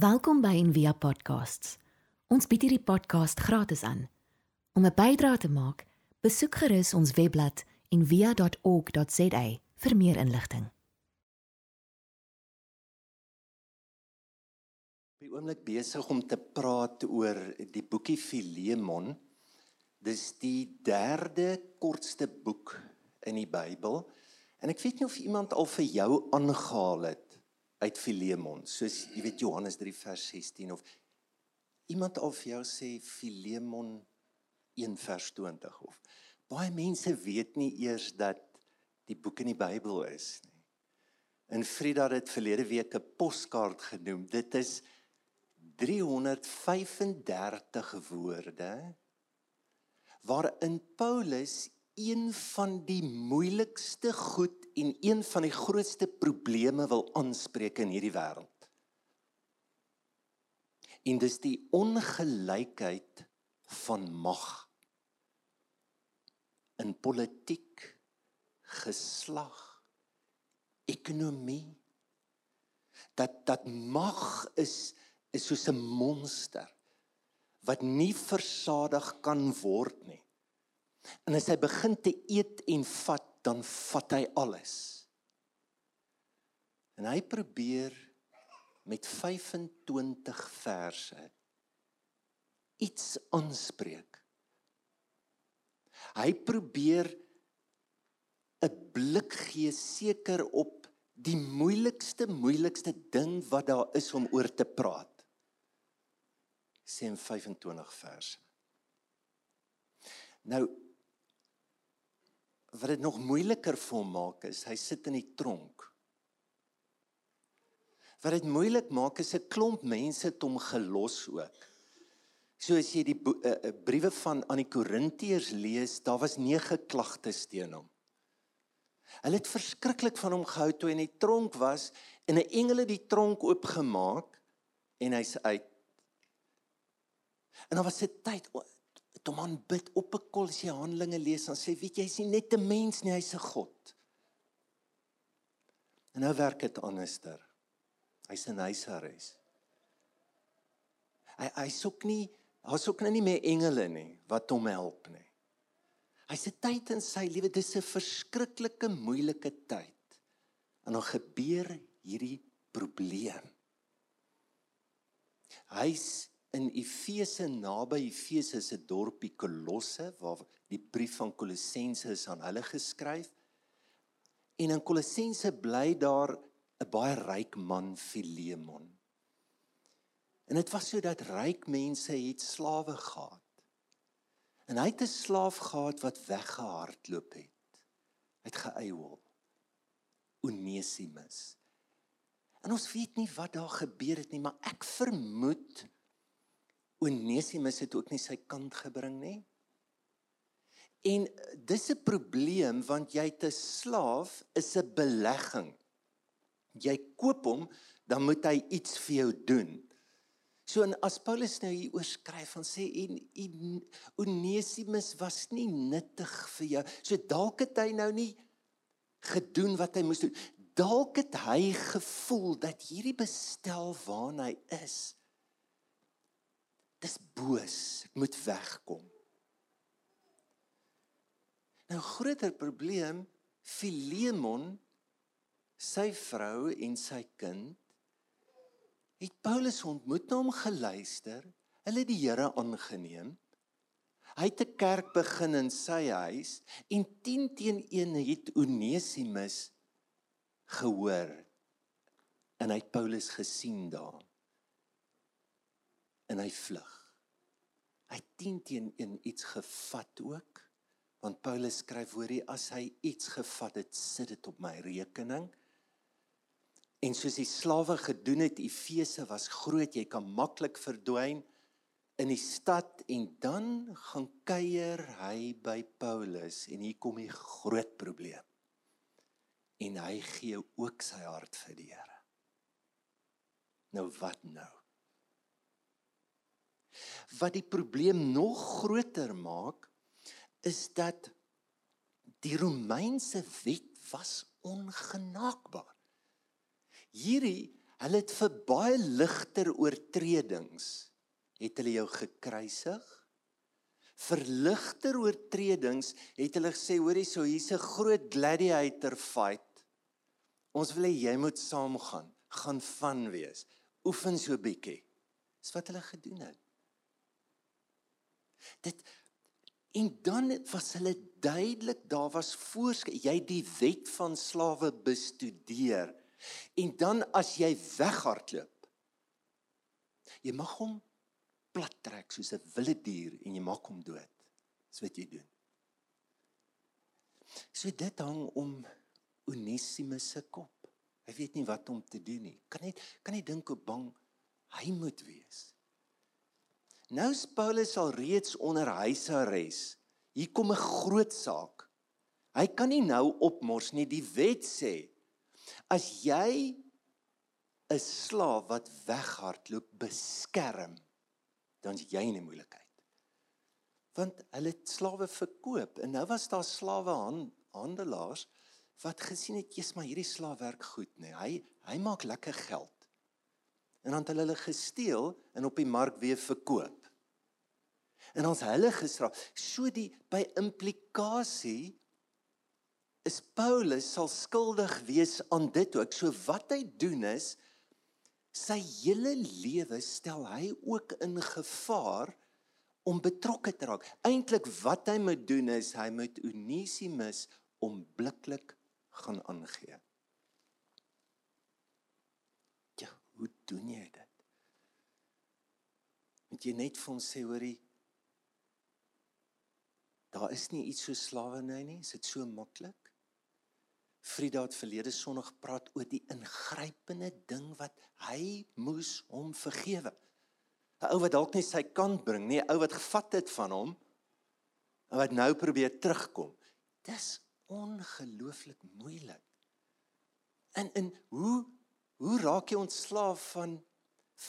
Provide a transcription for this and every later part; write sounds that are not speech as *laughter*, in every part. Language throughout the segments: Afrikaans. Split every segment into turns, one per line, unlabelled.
Welkom by Envia Podcasts. Ons bied hierdie podcast gratis aan. Om 'n bydrae te maak, besoek gerus ons webblad en via.org.za vir meer inligting.
Op die oomblik besig om te praat oor die boekie Filemon. Dis die derde kortste boek in die Bybel. En ek weet nie of iemand al vir jou aangehaal het uit Filemon, soos jy weet Johannes 3 vers 16 of iemand al vir jou sê Filemon 1 vers 20 of baie mense weet nie eers dat die boek in die Bybel is nie. En Frida het dit verlede week 'n poskaart genoem. Dit is 335 woorde waarin Paulus een van die moeilikste goed en een van die grootste probleme wil aanspreek in hierdie wêreld. En dis die ongelykheid van mag in politiek, geslag, ekonomie. Dat dat mag is is soos 'n monster wat nie versadig kan word nie. En as hy begin te eet en vat, dan vat hy alles. En hy probeer met 25 verse iets aanspreek. Hy probeer 'n blik gee seker op die moeilikste moeilikste ding wat daar is om oor te praat. Sê in 25 verse. Nou wat dit nog moeiliker vir hom maak is hy sit in die tronk. Wat dit moeilik maak is 'n klomp mense het hom gelos ook. So as jy die uh, uh, briewe van aan die Korintiërs lees, daar was 9 klagtes teen hom. Hulle het verskriklik van hom gehou toe hy in die tronk was en 'n engel het die tronk oopgemaak en hy's uit. En dan was dit tyd toe man bid op 'n kol as jy Handelinge lees dan sê weet jy hy's nie net 'n mens nie hy's 'n God. En nou werk dit anderster. Hy's in huisarrest. Hy hy soek nie daar's ook nou nie meer engele nie wat hom help nie. Hy's 'n tyd in sy lewe dis 'n verskriklike moeilike tyd. En dan gebeur hierdie probleem. Hy's in Efese naby Efese se dorpie Kolosse waar die brief van Kolossense is aan hulle geskryf. En in Kolossense bly daar 'n baie ryk man Filemon. En dit was so dat ryk mense het slawe gehad. En hy het 'n slaaf gehad wat weggehardloop het. Hy het geëiwel. Onesimus. En ons weet nie wat daar gebeur het nie, maar ek vermoed Onesimus het ook nie sy kant gebring nie. En dis 'n probleem want jy te slaaf is 'n belegging. Jy koop hom, dan moet hy iets vir jou doen. So en as Paulus nou hier oorskryf van sê en, en Onesimus was nie nuttig vir jou. So dalk het hy nou nie gedoen wat hy moes doen. Dalk het hy gevoel dat hierdie bestel waarna hy is dis boos, ek moet wegkom. Nou groter probleem Filemon sy vrou en sy kind het Paulus ontmoet na hom geluister. Hulle het die Here aangeneem. Hy het 'n kerk begin in sy huis en 10 teen 1 het Onesimus gehoor en hy het Paulus gesien daar en hy vlug. Hy 10 teen 1 iets gevat ook. Want Paulus skryf hoorie as hy iets gevat het, sit dit op my rekening. En soos die slawe gedoen het, Efese was groot, jy kan maklik verdwyn in die stad en dan gaan kuier hy by Paulus en hier kom die groot probleem. En hy gee ook sy hart vir die Here. Nou wat nou? Wat die probleem nog groter maak is dat die Romeinse wet was ongenaakbaar. Hierdie Hulle het vir baie ligter oortredings het hulle jou gekruisig. Vir ligter oortredings het hulle gesê, hoorie, so hier's 'n groot gladiator fight. Ons wil hê jy moet saamgaan, gaan van wees. Oefen so bietjie. Dis wat hulle gedoen het. Dit en dan was hulle duidelik daar was voorskryf jy die wet van slawe bestudeer. En dan as jy weghardloop jy mag hom plat trek soos 'n wilde dier en jy maak hom dood. Dis wat jy doen. So dit hang om Onesimus se kop. Hy weet nie wat om te doen nie. Kan net kan jy dink hoe bang hy moet wees Nou is Paulus al reeds onder huisarrest. Hier kom 'n groot saak. Hy kan nie nou opmors nie. Die wet sê as jy 'n slaaf wat weghardloop beskerm, dan is jy in die moeilikheid. Want hulle het slawe verkoop en nou was daar slawe handelaars wat gesien het jy's maar hierdie slaaf werk goed nê. Hy hy maak lekker geld. En dan het hulle hulle gesteel en op die mark weer verkoop en ons hulle gestraf. So die by implikasie is Paulus sal skuldig wees aan dit ook. So wat hy doen is sy hele lewe stel hy ook in gevaar om betrokke te raak. Eintlik wat hy moet doen is hy moet Onesimus onmiddellik gaan aangee. Ja, hoe doen jy dit? Moet jy net vir hom sê hoorie Daar is nie iets so slawerny nie, is dit so maklik? Frida het verlede Sondag gepraat oor die ingrypende ding wat hy moes hom vergewe. 'n Ou wat dalk nie sy kant bring nie, 'n ou wat gevat het van hom en wat nou probeer terugkom. Dis ongelooflik moeilik. En en hoe hoe raak jy ontslaaf van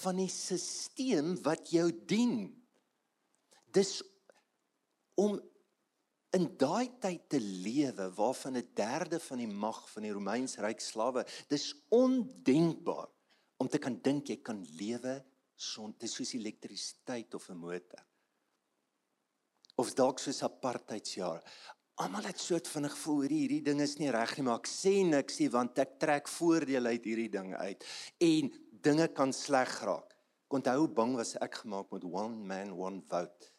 van die stelsel wat jou dien? Dis om in daai tyd te lewe waarvan 'n derde van die mag van die Romeinse ryk slawe dis ondenkbaar om te kan dink jy kan lewe sonder soos elektrisiteit of 'n motor. Of dalk soos apartheidsjare almal het soort van 'n gevoel hierdie ding is nie reg nie maar ek sê niks nie want ek trek voordeel uit hierdie ding uit. En dinge kan sleg raak. Onthou hoe bang was ek gemaak met one man one vote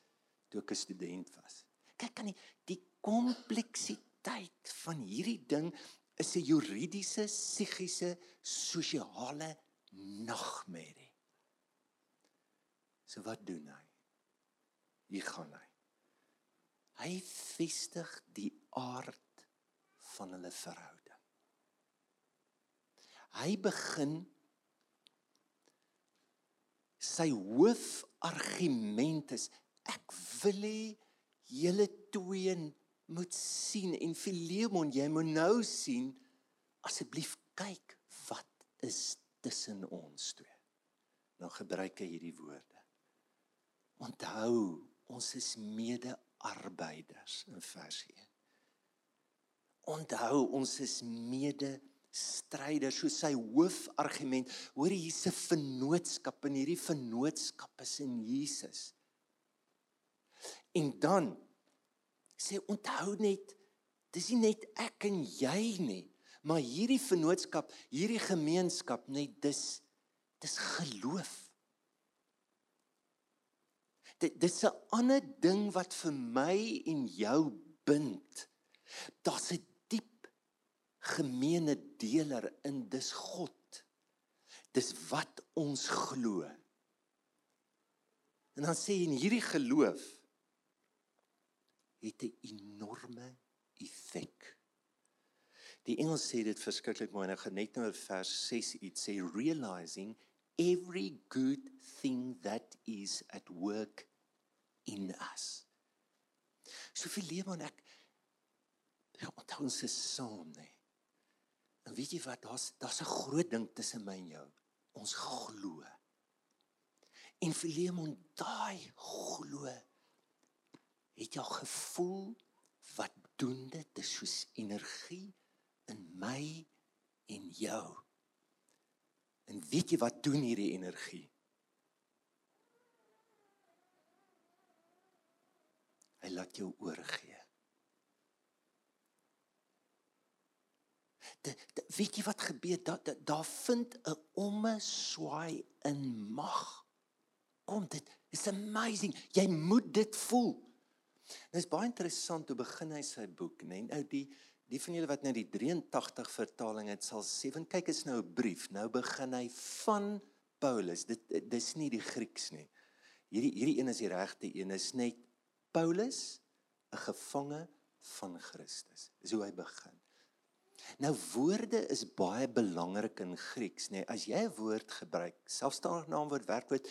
toe ek 'n student was kyk aan die, die kompleksiteit van hierdie ding is 'n juridiese, psigiese, sosiale nagmerrie. So wat doen hy? Hier gaan hy. Hy vestig die aard van hulle verhouding. Hy begin sy hoofargument is ek wil hê julle twee moet sien en Filemon jy moet nou sien. Asseblief kyk wat is tussen ons twee. Nou gebruik hy hierdie woorde. Onthou ons is mede-arbeiders in vers 1 onthou ons is mede stryders so sy hoofargument. Hoor hier's 'n vennootskap en hierdie vennootskap is in Jesus En dan sê onthou net dis nie net ek en jy nie, maar hierdie vennootskap, hierdie gemeenskap net dis dis geloof. Dit dis 'n ander ding wat vir my en jou bind. Daar's 'n diep gemeene deler in dis God. Dis wat ons glo. En dan sê in hierdie geloof het 'n enorme effek. Die Engels sê dit verskriklik mooi en ek gaan net nou vers 6 iets sê realizing every good thing that is at work in us. So vir lewe en ek onthou ons is saam nê. En weet jy wat daar's daar's 'n groot ding tussen my en jou. Ons glo. En vir lewe en daai glo het jy al gevoel wat doen dit dis soos energie in my en jou En weet jy wat doen hierdie energie? Hy laat jou oorgee. De, de, weet jy wat gebeur? Daar daar da vind 'n omeswaai in mag. Kom dit is amazing. Jy moet dit voel. Dit is baie interessant hoe begin hy sy boek, né? Nou die die van julle wat nou die 83 vertaling het sal sê, want kyk is nou 'n brief. Nou begin hy van Paulus. Dit dis nie die Grieks nie. Hierdie hierdie een is die regte een. Is net Paulus, 'n gevange van Christus. Dis hoe hy begin. Nou woorde is baie belangrik in Grieks, nê. Nee, as jy 'n woord gebruik, selfstandige naamwoord, werkwoord,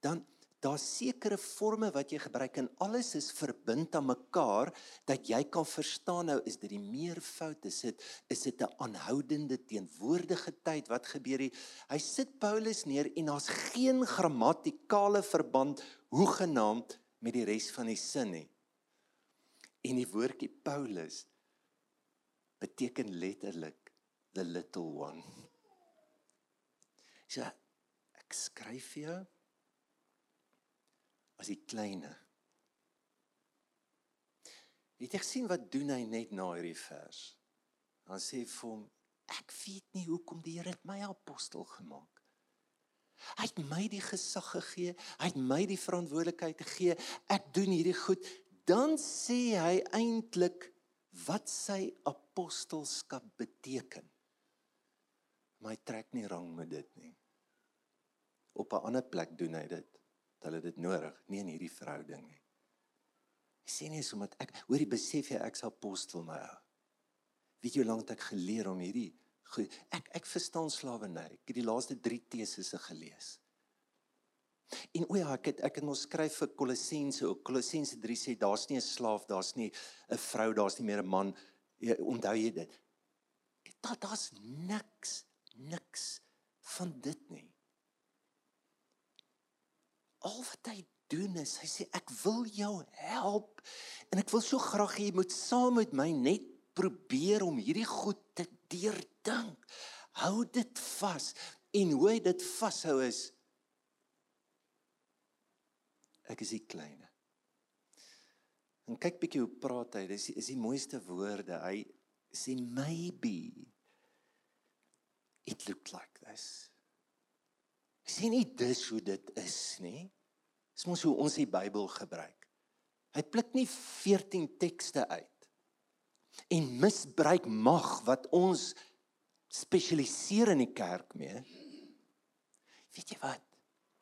dan daar sekere forme wat jy gebruik en alles is verbind aan mekaar dat jy kan verstaan nou is dit die meervoud is dit is dit 'n aanhoudende teenwoordige tyd? Wat gebeur hier? Hy sit Paulus neer en daar's geen grammatikale verband hoegenaamd met die res van die sin nie. En die woordjie Paulus beteken letterlik the little one. So ek skryf vir jou as die kleine. Het jy gesien wat doen hy net na hierdie vers? Dan sê hy vir hom ek weet nie hoekom die Here my apostel gemaak. Hy het my die gesag gegee, hy het my die verantwoordelikheid gegee. Ek doen hierdie goed. Dan sê hy eintlik wat sy apostelskap beteken. Maar hy trek nie rang met dit nie. Op 'n ander plek doen hy dit hulle dit nodig, nie in hierdie verhouding nie. Hy sê nie sommer ek hoor jy besef jy ek's apostel nou. Weet jy hoe lank ek geleer om hierdie ek ek verstaan slawerny. Ek het die laaste 3 tesisse gelees. En o ja, ek het ek het mos skryf vir Kolossense, Kolossense 3 sê daar's nie 'n slaaf, daar's nie 'n vrou, daar's nie meer 'n man. Jy onthou jy dit? Daar daar's niks, niks van dit nie al wat hy doen is hy sê ek wil jou help en ek wil so graag hê jy moet saam met my net probeer om hierdie goed te deurdink. Hou dit vas en hoe hy dit vashou is ek is die kleine. En kyk bietjie hoe praat hy. Dis is die mooiste woorde. Hy sê maybe it looked like this. Sien nie dis hoe dit is nie. Dis mos hoe ons die Bybel gebruik. Hy pluk nie 14 tekste uit en misbruik mag wat ons spesialiseer in die kerk mee. Weet jy wat?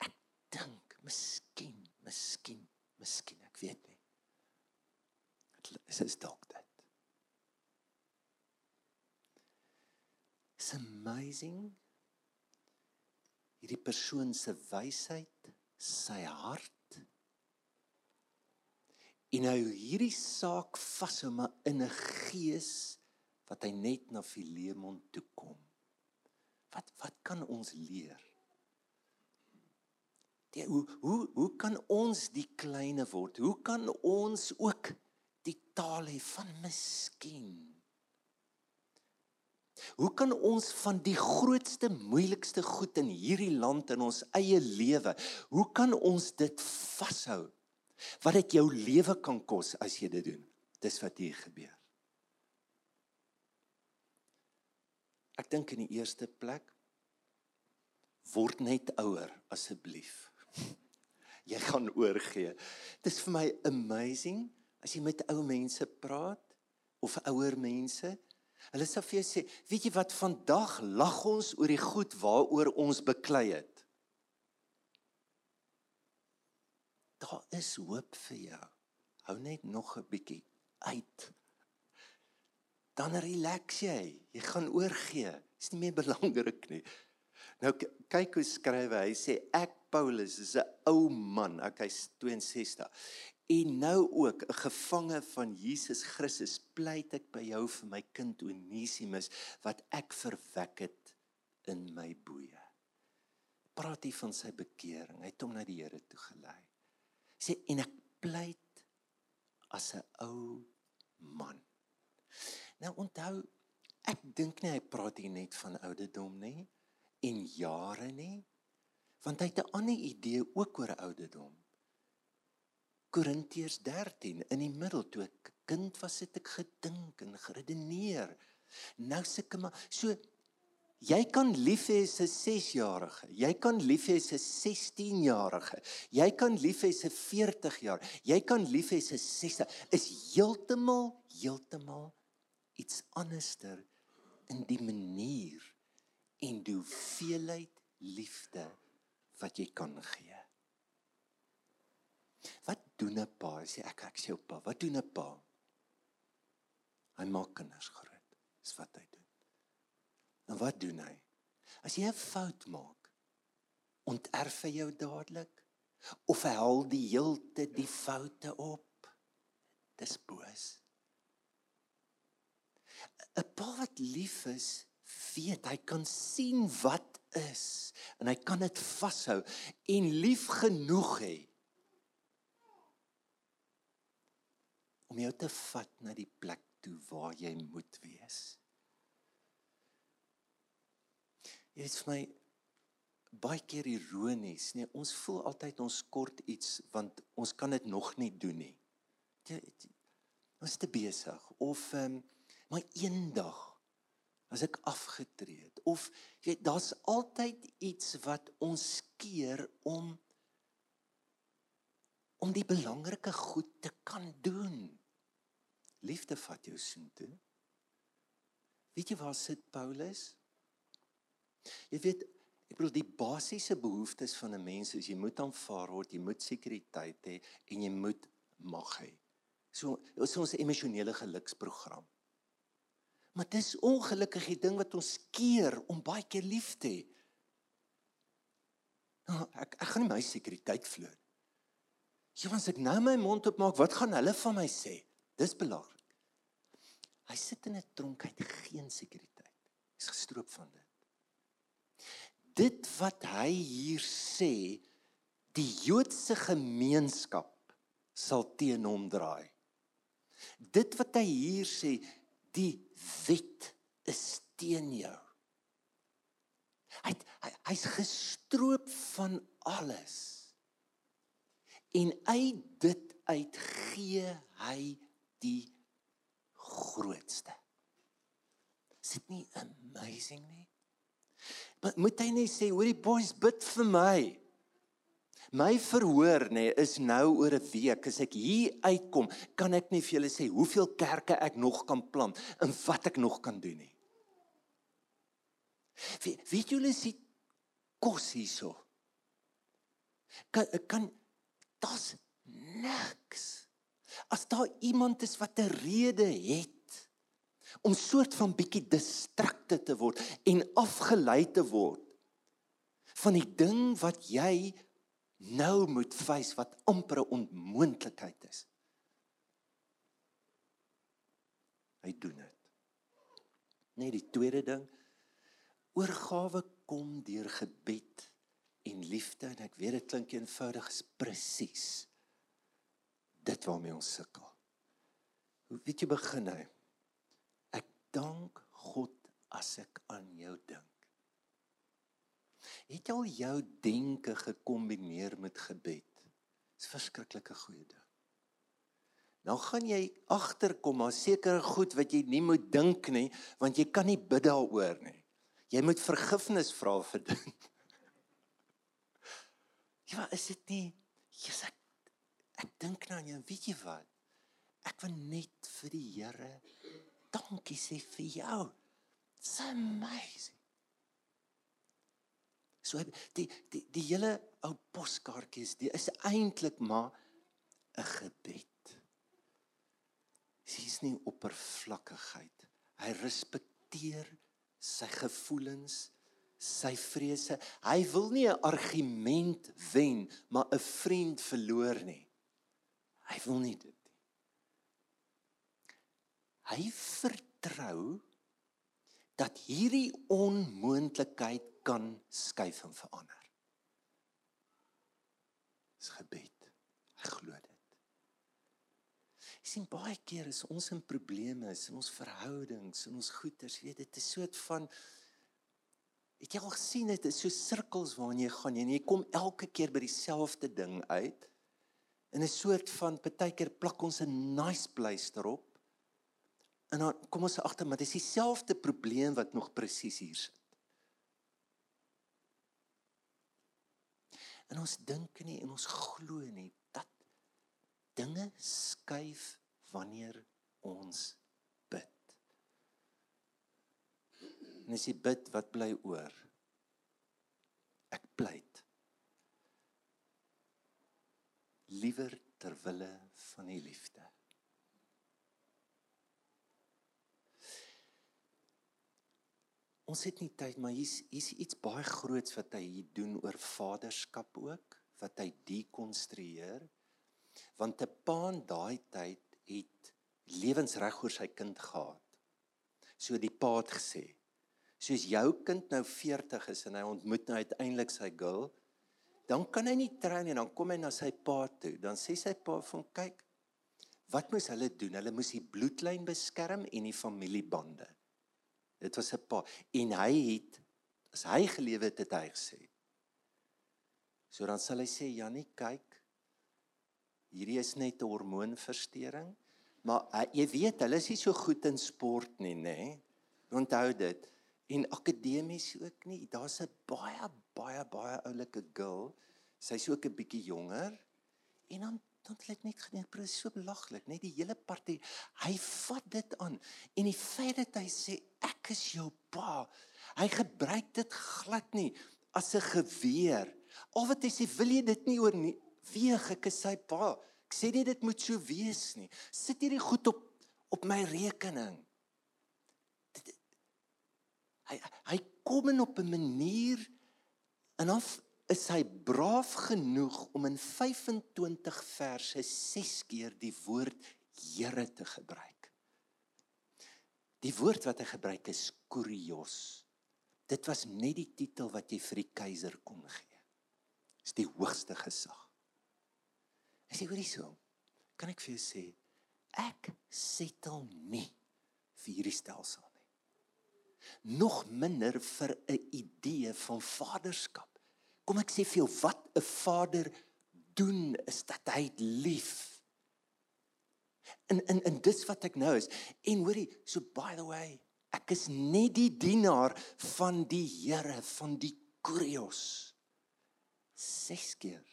Ek dink miskien, miskien, miskien, ek weet nie. Dit is dalk dit. It's amazing hierdie persoon se wysheid, sy hart. En hy hierdie saak vashou maar in 'n gees wat hy net na Filemon toe kom. Wat wat kan ons leer? Die, hoe hoe hoe kan ons die kleine word? Hoe kan ons ook die taal hê van miskien? Hoe kan ons van die grootste moeilikste goed in hierdie land in ons eie lewe, hoe kan ons dit vashou? Wat dit jou lewe kan kos as jy dit doen. Dis wat hier gebeur. Ek dink in die eerste plek word net ouer asseblief. *laughs* Jy gaan oorgee. Dit is vir my amazing as jy met ou mense praat of ouer mense Hulle sê vir jou sê, weet jy wat vandag lag ons oor die goed waaroor ons beklei het. Daar is hoop vir jou. Hou net nog 'n bietjie uit. Dan relax jy. Jy gaan oorgee. Dit is nie meer *laughs* belangrik nie. Nou kyk hoe skryf hy. Hy sê ek Paulus is 'n ou man. Hy's 62 en nou ook 'n gevange van Jesus Christus pleit ek by jou vir my kind Onesimus wat ek verwek het in my boeye. Praat hier van sy bekering. Hy het hom na die Here toe gelei. Sê en ek pleit as 'n ou man. Nou onthou ek dink nie hy praat hier net van ouderdom nie en jare nie, want hy het 'n ander idee ook oor ouderdom. Korintiërs 13 in die middel toe ek kind was het ek gedink en geredeneer. Nou sukkel maar so Jy kan lief hê as 'n 6-jarige. Jy kan lief hê as 'n 16-jarige. Jy kan lief hê as 'n 40 jaar. Jy kan lief hê as 'n 60. Is heeltemal heeltemal iets anderster in die manier en die hoeveelheid liefde wat jy kan gee. Wat doen 'n pa as jy ek ek sê op pa? Wat doen 'n pa? Hy maak kinders groot. Dis wat hy doen. En wat doen hy? As jy 'n fout maak, onterf hy jou dadelik of hy haal die heelte die foute op? Dis boos. 'n Pa wat lief is, weet hy kan sien wat is en hy kan dit vashou en lief genoeg hê om jou te vat na die plek toe waar jy moet wees. Dit is vir my baie keer ironies, nee, ons voel altyd ons kort iets want ons kan dit nog nie doen nie. Ons is te besig of ehm um, maar eendag as ek afgetree het of jy daar's altyd iets wat ons keer om om die belangrike goed te kan doen. Liefde vat jou soontoe. Weet jy waar sit Paulus? Jy weet, ek bedoel die basiese behoeftes van 'n mens is jy moet aanvaar word, jy moet sekuriteit hê en jy moet mag hê. So is ons emosionele geluksprogram. Maar dis ongelukkig die ding wat ons keer om baie keer lief te hê. Nou, ek ek gaan nie my sekuriteit vloer. Jy want as ek nou my mond oopmaak, wat gaan hulle van my sê? Dis belaglik. Hy sit in 'n tronk uit geen sekuriteit. Hy's gestroop van dit dit wat hy hier sê die Joodse gemeenskap sal teen hom draai. Dit wat hy hier sê, die wet is teen jou. Hy hy's gestroop van alles. En uit dit uit gee hy die grootste. Is dit nie amazing nie? moet hy net sê, hoorie boys, bid vir my. My verhoor nê nee, is nou oor 'n week. As ek hier uitkom, kan ek nie vir julle sê hoeveel kerke ek nog kan plant en wat ek nog kan doen nie. Wie weet julle is dit kos hierso? Kan kan das niks. As daar iemand is wat 'n rede het om soort van bietjie distrakte te word en afgelei te word van die ding wat jy nou moet face wat amper 'n onmoontlikheid is. Hy doen dit. Nee, die tweede ding oorgawe kom deur gebed en liefde en ek weet dit klink eenvoudig is presies dit waarmee ons sukkel. Hoe weet jy begin hy? dank God as ek aan jou dink. Het jy al jou denke gekombineer met gebed? Dis verskriklike goeie ding. Nou gaan jy agterkom maar sekere goed wat jy nie moet dink nie, want jy kan nie bid daaroor nie. Jy moet vergifnis vra vir dit. *laughs* Ja, is dit nie? Jesus ek, ek dink nou aan jou, weet jy wat? Ek wil net vir die Here dankie sê vir jou. It's amazing. So die die die hele ou poskaartjies, dit is eintlik maar 'n gebed. Dis nie oppervlakkigheid. Hy respekteer sy gevoelens, sy vrese. Hy wil nie 'n argument wen, maar 'n vriend verloor nie. Hy wil nie dit hy vertrou dat hierdie onmoontlikheid kan skuif en verander. Dis gebed. Hy glo dit. Jy sien baie keer is ons in probleme is in ons verhoudings en ons goeders, weet dit is soort van Het jy al gesien dit is so sirkels waarin jy gaan en jy kom elke keer by dieselfde ding uit. In 'n soort van partykeer plak ons 'n nice pleister op. En dan kom ons agter maar dis dieselfde probleem wat nog presies hier sit. En ons dink nie en ons glo nie dat dinge skuif wanneer ons bid. En as jy bid, wat bly oor? Ek pleit. Liewer ter wille van die liefde. Ons het nie tyd, maar hier's hier's iets baie groots wat hy hier doen oor vaderskap ook, wat hy dekonstrueer. Want 'n pa in daai tyd het lewensreg oor sy kind gehad. So die pa het gesê, soos jou kind nou 40 is en hy ontmoet nou uiteindelik sy girl, dan kan hy nie trou nie, dan kom hy na sy pa toe. Dan sê sy pa vir hom, kyk, wat moes hulle doen? Hulle moes die bloedlyn beskerm en die familiebande. Dit was 'n pa en hy het as hy gelewe het, het hy gesê. So dan sal hy sê Jannie, kyk. Hierdie is net 'n hormoonversteuring, maar hy, jy weet, hulle is nie so goed in sport nie, nê? Onthou dit. En akademies ook nie. Daar's 'n baie baie baie oulike girl. Sy's ook 'n bietjie jonger. En dan dan het net geneem presies so belaglik net die hele party. Hy vat dit aan. En die feit dat hy sê ek is jou pa hy gebruik dit glad nie as 'n geweer. Al wat hy sê wil jy dit nie oor nie? Weeg ek is sy pa. Ek sê nie dit moet so wees nie. Sit hierdie goed op op my rekening hy hy kom in op 'n manier en dan is hy braaf genoeg om in 25 verse 6 keer die woord Here te gebruik. Die woord wat hy gebruik is kurios. Dit was net die titel wat jy vir die keiser kon gee. Dis die hoogste gesag. Ek sê hoorie so. Kan ek vir jou sê ek settle nie vir hierdie stelsel. Nog minder vir 'n idee van vaderskap. Kom ek sê vir jou wat 'n vader doen is dat hy lief. En en en dis wat ek nou is. En hoorie, so by the way, ek is net die dienaar van die Here van die Kurios. Ses keer.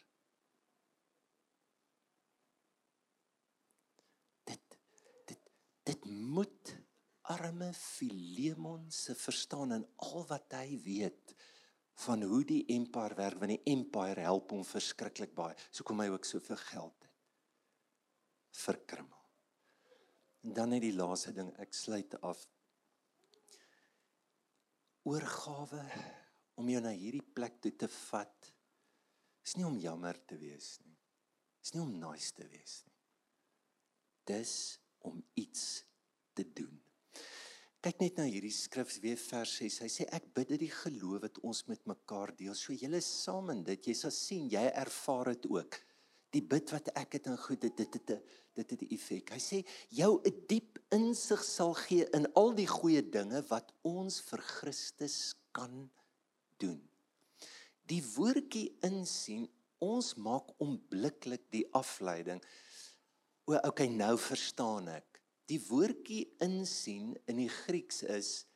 Dit dit dit moet arme Filemon se verstaan en al wat hy weet van hoe die empire werk want die empire help hom verskriklik baie. So kom hy ook soveel geld het. Verkrummel. En dan net die laaste ding, ek sluit af. Oorgawe om jou na hierdie plek toe te vat. Is nie om jammer te wees nie. Is nie om nice te wees nie. Dis om iets te doen. Kyk net na hierdie skrif weer vers 6. Hy sê ek bid dat die geloof wat ons met mekaar deel, so julle saam in dit, jy sal sien jy ervaar dit ook. Die bid wat ek het in goed dit dit dit dit het 'n effek. Hy sê jou 'n diep insig sal gee in al die goeie dinge wat ons vir Christus kan doen. Die woordjie insien, ons maak onmiddellik die afleiding. O, okay, nou verstaan ek. Die woordjie insien in die Grieks is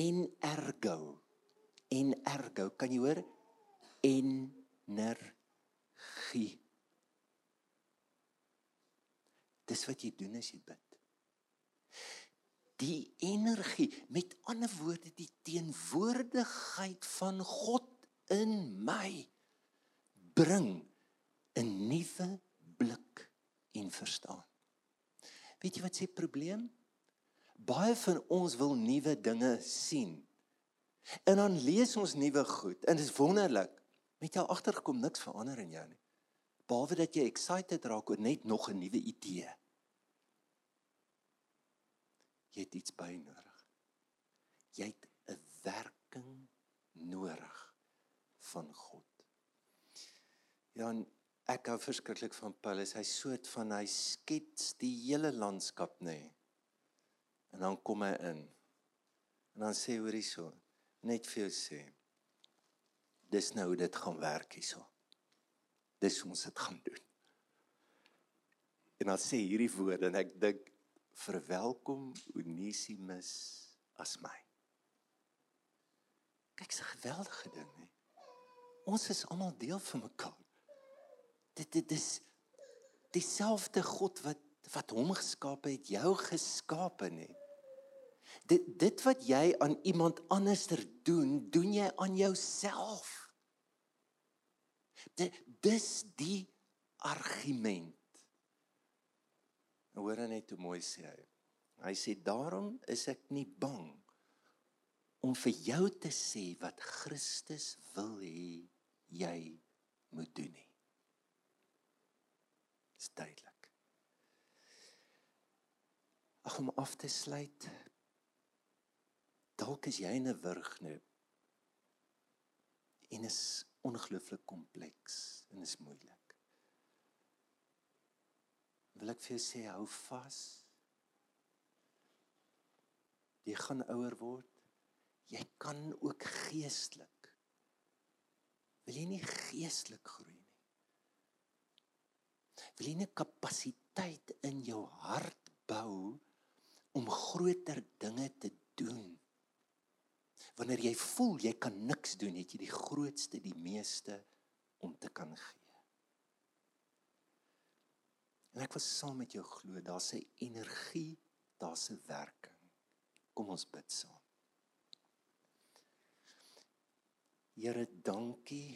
en ergo. En ergo, kan jy hoor? Energie. Dis wat jy doen as jy bid. Die energie, met ander woorde die teenwoordigheid van God in my bring 'n nuwe blik en verstaan. Weet jy wat se probleem? Baie van ons wil nuwe dinge sien. En dan lees ons nuwe goed en dit is wonderlik. Met jou agtergekom niks verander in jou nie. Behalwe dat jy excited raak oor net nog 'n nuwe idee. Jy het iets by nodig. Jy het 'n werking nodig van God. Ja, en ek hou verskriklik van Paulus. Hy soort van hy skets die hele landskap nê. Nee. En dan kom hy in. En dan sê hoor hierso, net vir jou sê. dis nou hoe dit gaan werk hierso. Dis hoe ons dit gaan doen. En dan sê hierdie woorde en ek dink verwelkom Onesimus as my. Kyk, 'n geweldige ding, hè. Ons is almal deel van mekaar. Dit dit is dieselfde God wat wat hom geskaap het, jou geskaap het. Dit dit wat jy aan iemand anderster doen, doen jy aan jouself. Dit dis die argument. Hoor net hoe mooi sê hy. Hy sê daarom is ek nie bang om vir jou te sê wat Christus wil hê jy moet doen nie. Dis duidelik. Ag om af te sluit. Dalk is jy in 'n wurg nou. En is ongelooflik kompleks en is moeilik. Wil ek vir jou sê hou vas. Jy gaan ouer word. Jy kan ook geestelik. Wil jy nie geestelik groei? Wil jy nie kapasiteit in jou hart bou om groter dinge te doen? Wanneer jy voel jy kan niks doen, het jy die grootste, die meeste om te kan gee. En ek wil saam met jou glo, daar's 'n energie, daar's 'n werking. Kom ons bid saam. Here, dankie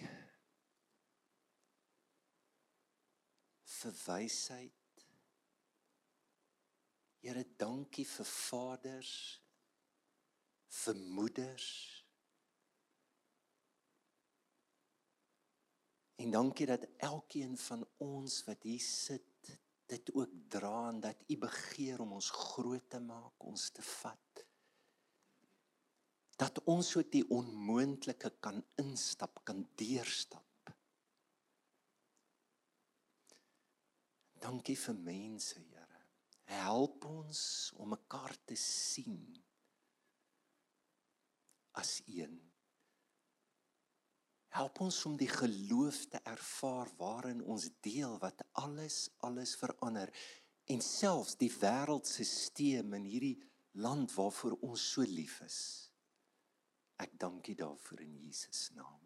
vir wysheid. Here, dankie vir vaders vir moeders. En dankie dat elkeen van ons wat hier sit dit ook dra en dat u begeer om ons groot te maak, ons te vat. Dat ons so die onmoontlike kan instap, kan deurstap. Dankie vir mense, Here. Help ons om mekaar te sien as een. Help ons om die geloof te ervaar waarin ons deel wat alles alles verander en selfs die wêreldstelsel in hierdie land waarvoor ons so lief is. Ek dank U daarvoor in Jesus naam.